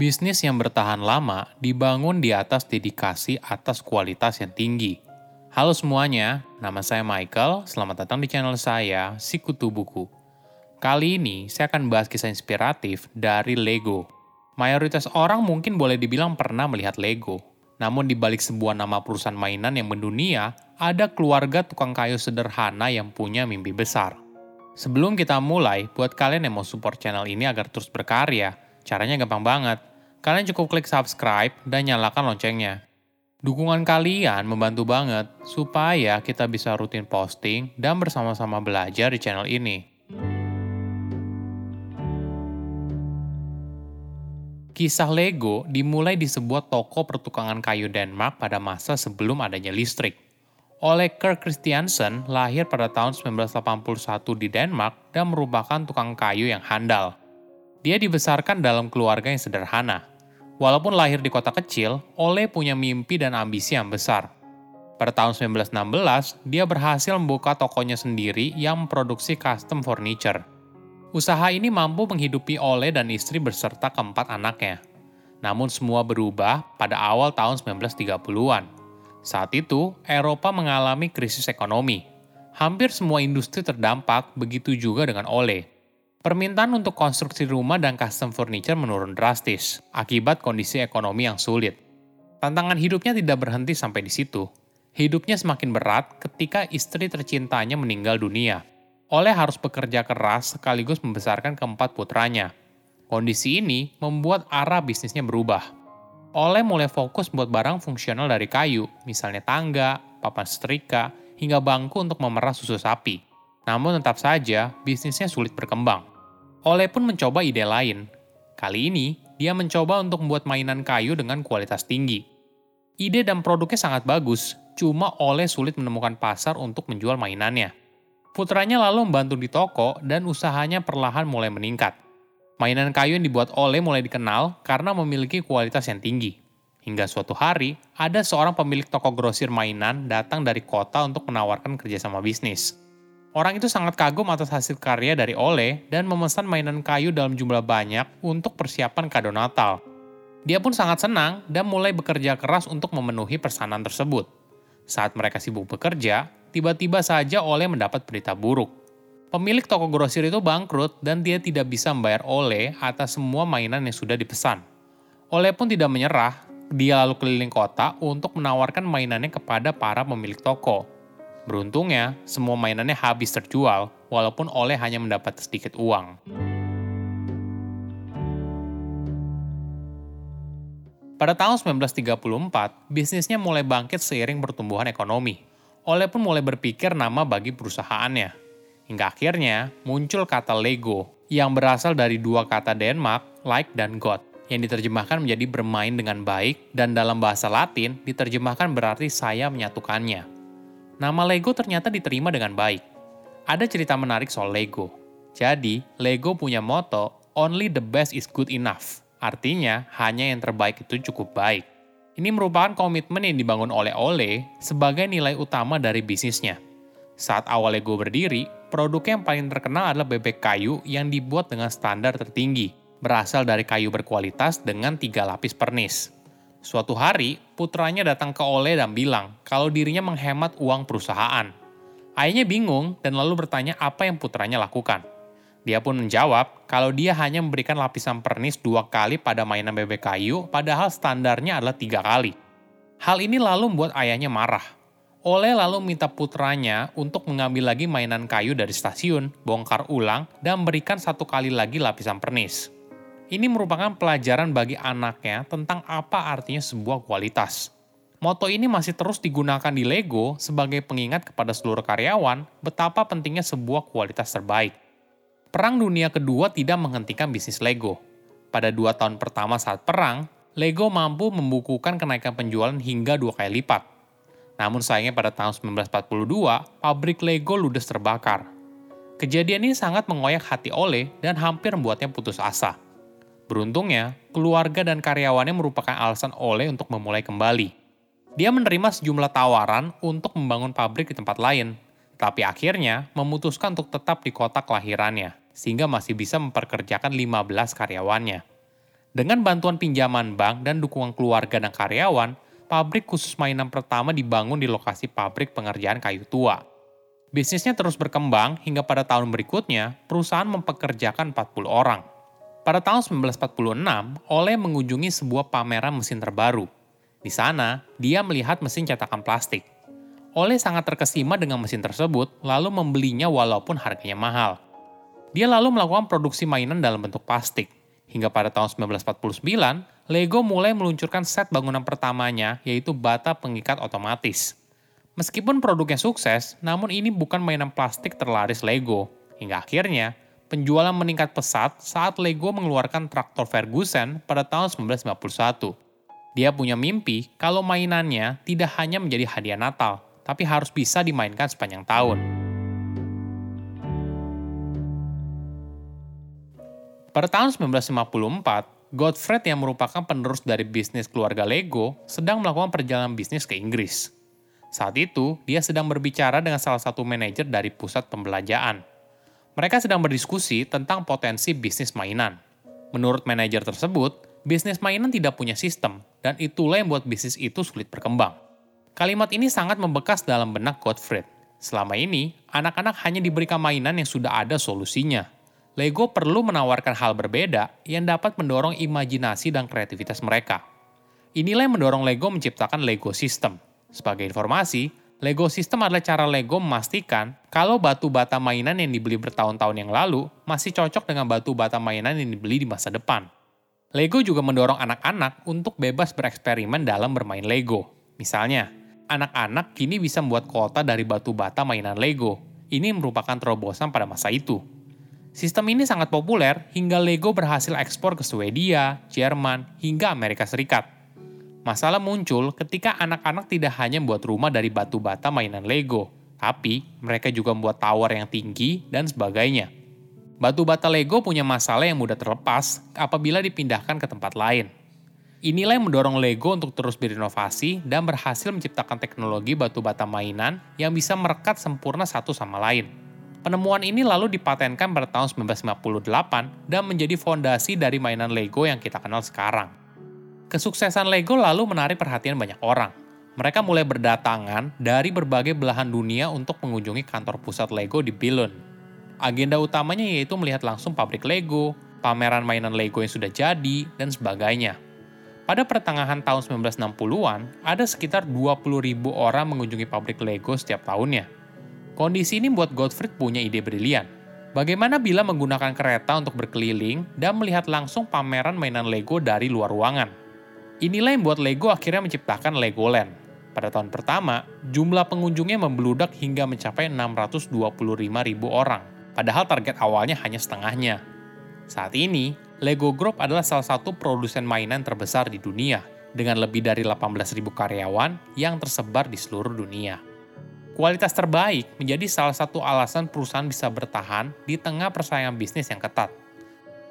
Bisnis yang bertahan lama dibangun di atas dedikasi atas kualitas yang tinggi. Halo semuanya, nama saya Michael. Selamat datang di channel saya, Sikutu Buku. Kali ini saya akan bahas kisah inspiratif dari Lego. Mayoritas orang mungkin boleh dibilang pernah melihat Lego. Namun di balik sebuah nama perusahaan mainan yang mendunia, ada keluarga tukang kayu sederhana yang punya mimpi besar. Sebelum kita mulai, buat kalian yang mau support channel ini agar terus berkarya, caranya gampang banget kalian cukup klik subscribe dan nyalakan loncengnya. Dukungan kalian membantu banget supaya kita bisa rutin posting dan bersama-sama belajar di channel ini. Kisah Lego dimulai di sebuah toko pertukangan kayu Denmark pada masa sebelum adanya listrik. Oleh Kirk Christiansen lahir pada tahun 1981 di Denmark dan merupakan tukang kayu yang handal. Dia dibesarkan dalam keluarga yang sederhana. Walaupun lahir di kota kecil, Ole punya mimpi dan ambisi yang besar. Pada tahun 1916, dia berhasil membuka tokonya sendiri yang memproduksi custom furniture. Usaha ini mampu menghidupi Ole dan istri beserta keempat anaknya. Namun semua berubah pada awal tahun 1930-an. Saat itu, Eropa mengalami krisis ekonomi. Hampir semua industri terdampak, begitu juga dengan Ole. Permintaan untuk konstruksi rumah dan custom furniture menurun drastis akibat kondisi ekonomi yang sulit. Tantangan hidupnya tidak berhenti sampai di situ. Hidupnya semakin berat ketika istri tercintanya meninggal dunia. Oleh harus bekerja keras sekaligus membesarkan keempat putranya. Kondisi ini membuat arah bisnisnya berubah. Oleh mulai fokus buat barang fungsional dari kayu, misalnya tangga, papan setrika, hingga bangku untuk memerah susu sapi. Namun tetap saja, bisnisnya sulit berkembang. Oleh pun mencoba ide lain. Kali ini, dia mencoba untuk membuat mainan kayu dengan kualitas tinggi. Ide dan produknya sangat bagus, cuma Oleh sulit menemukan pasar untuk menjual mainannya. Putranya lalu membantu di toko dan usahanya perlahan mulai meningkat. Mainan kayu yang dibuat Oleh mulai dikenal karena memiliki kualitas yang tinggi. Hingga suatu hari, ada seorang pemilik toko grosir mainan datang dari kota untuk menawarkan kerjasama bisnis. Orang itu sangat kagum atas hasil karya dari Ole dan memesan mainan kayu dalam jumlah banyak untuk persiapan kado Natal. Dia pun sangat senang dan mulai bekerja keras untuk memenuhi pesanan tersebut. Saat mereka sibuk bekerja, tiba-tiba saja Ole mendapat berita buruk. Pemilik toko grosir itu bangkrut dan dia tidak bisa membayar Ole atas semua mainan yang sudah dipesan. Ole pun tidak menyerah, dia lalu keliling kota untuk menawarkan mainannya kepada para pemilik toko Beruntungnya, semua mainannya habis terjual, walaupun Oleh hanya mendapat sedikit uang. Pada tahun 1934, bisnisnya mulai bangkit seiring pertumbuhan ekonomi. Oleh pun mulai berpikir nama bagi perusahaannya. Hingga akhirnya muncul kata Lego, yang berasal dari dua kata Denmark, like dan God, yang diterjemahkan menjadi bermain dengan baik, dan dalam bahasa Latin diterjemahkan berarti saya menyatukannya nama Lego ternyata diterima dengan baik. Ada cerita menarik soal Lego. Jadi, Lego punya moto, only the best is good enough. Artinya, hanya yang terbaik itu cukup baik. Ini merupakan komitmen yang dibangun oleh Ole sebagai nilai utama dari bisnisnya. Saat awal Lego berdiri, produk yang paling terkenal adalah bebek kayu yang dibuat dengan standar tertinggi, berasal dari kayu berkualitas dengan tiga lapis pernis. Suatu hari, putranya datang ke Ole dan bilang kalau dirinya menghemat uang perusahaan. Ayahnya bingung dan lalu bertanya apa yang putranya lakukan. Dia pun menjawab kalau dia hanya memberikan lapisan pernis dua kali pada mainan bebek kayu, padahal standarnya adalah tiga kali. Hal ini lalu membuat ayahnya marah. Ole lalu minta putranya untuk mengambil lagi mainan kayu dari stasiun, bongkar ulang, dan berikan satu kali lagi lapisan pernis. Ini merupakan pelajaran bagi anaknya tentang apa artinya sebuah kualitas. Moto ini masih terus digunakan di Lego sebagai pengingat kepada seluruh karyawan betapa pentingnya sebuah kualitas terbaik. Perang Dunia Kedua tidak menghentikan bisnis Lego. Pada dua tahun pertama saat perang, Lego mampu membukukan kenaikan penjualan hingga dua kali lipat namun sayangnya pada tahun 1942, pabrik Lego ludes terbakar. Kejadian ini sangat mengoyak hati Ole dan hampir membuatnya putus asa. Beruntungnya, keluarga dan karyawannya merupakan alasan Ole untuk memulai kembali. Dia menerima sejumlah tawaran untuk membangun pabrik di tempat lain, tapi akhirnya memutuskan untuk tetap di kota kelahirannya, sehingga masih bisa memperkerjakan 15 karyawannya. Dengan bantuan pinjaman bank dan dukungan keluarga dan karyawan, pabrik khusus mainan pertama dibangun di lokasi pabrik pengerjaan kayu tua. Bisnisnya terus berkembang hingga pada tahun berikutnya, perusahaan mempekerjakan 40 orang. Pada tahun 1946, Ole mengunjungi sebuah pameran mesin terbaru. Di sana, dia melihat mesin cetakan plastik. Ole sangat terkesima dengan mesin tersebut, lalu membelinya walaupun harganya mahal. Dia lalu melakukan produksi mainan dalam bentuk plastik. Hingga pada tahun 1949, Lego mulai meluncurkan set bangunan pertamanya, yaitu bata pengikat otomatis. Meskipun produknya sukses, namun ini bukan mainan plastik terlaris Lego. Hingga akhirnya, penjualan meningkat pesat saat Lego mengeluarkan traktor Ferguson pada tahun 1951. Dia punya mimpi kalau mainannya tidak hanya menjadi hadiah Natal, tapi harus bisa dimainkan sepanjang tahun. Pada tahun 1954, Godfred yang merupakan penerus dari bisnis keluarga Lego sedang melakukan perjalanan bisnis ke Inggris. Saat itu, dia sedang berbicara dengan salah satu manajer dari pusat pembelanjaan. Mereka sedang berdiskusi tentang potensi bisnis mainan. Menurut manajer tersebut, bisnis mainan tidak punya sistem, dan itulah yang membuat bisnis itu sulit berkembang. Kalimat ini sangat membekas dalam benak Godfred. Selama ini, anak-anak hanya diberikan mainan yang sudah ada solusinya, Lego perlu menawarkan hal berbeda yang dapat mendorong imajinasi dan kreativitas mereka. Inilah yang mendorong Lego menciptakan Lego System. Sebagai informasi, Lego System adalah cara Lego memastikan kalau batu bata mainan yang dibeli bertahun-tahun yang lalu masih cocok dengan batu bata mainan yang dibeli di masa depan. Lego juga mendorong anak-anak untuk bebas bereksperimen dalam bermain Lego. Misalnya, anak-anak kini bisa membuat kota dari batu bata mainan Lego. Ini merupakan terobosan pada masa itu. Sistem ini sangat populer hingga Lego berhasil ekspor ke Swedia, Jerman, hingga Amerika Serikat. Masalah muncul ketika anak-anak tidak hanya membuat rumah dari batu bata mainan Lego, tapi mereka juga membuat tower yang tinggi dan sebagainya. Batu bata Lego punya masalah yang mudah terlepas apabila dipindahkan ke tempat lain. Inilah yang mendorong Lego untuk terus berinovasi dan berhasil menciptakan teknologi batu bata mainan yang bisa merekat sempurna satu sama lain. Penemuan ini lalu dipatenkan pada tahun 1958 dan menjadi fondasi dari mainan Lego yang kita kenal sekarang. Kesuksesan Lego lalu menarik perhatian banyak orang. Mereka mulai berdatangan dari berbagai belahan dunia untuk mengunjungi kantor pusat Lego di Billund. Agenda utamanya yaitu melihat langsung pabrik Lego, pameran mainan Lego yang sudah jadi, dan sebagainya. Pada pertengahan tahun 1960-an, ada sekitar 20.000 orang mengunjungi pabrik Lego setiap tahunnya. Kondisi ini membuat Gottfried punya ide brilian. Bagaimana bila menggunakan kereta untuk berkeliling dan melihat langsung pameran mainan Lego dari luar ruangan? Inilah yang membuat Lego akhirnya menciptakan Legoland. Pada tahun pertama, jumlah pengunjungnya membludak hingga mencapai 625 ribu orang, padahal target awalnya hanya setengahnya. Saat ini, Lego Group adalah salah satu produsen mainan terbesar di dunia, dengan lebih dari 18.000 karyawan yang tersebar di seluruh dunia. Kualitas terbaik menjadi salah satu alasan perusahaan bisa bertahan di tengah persaingan bisnis yang ketat.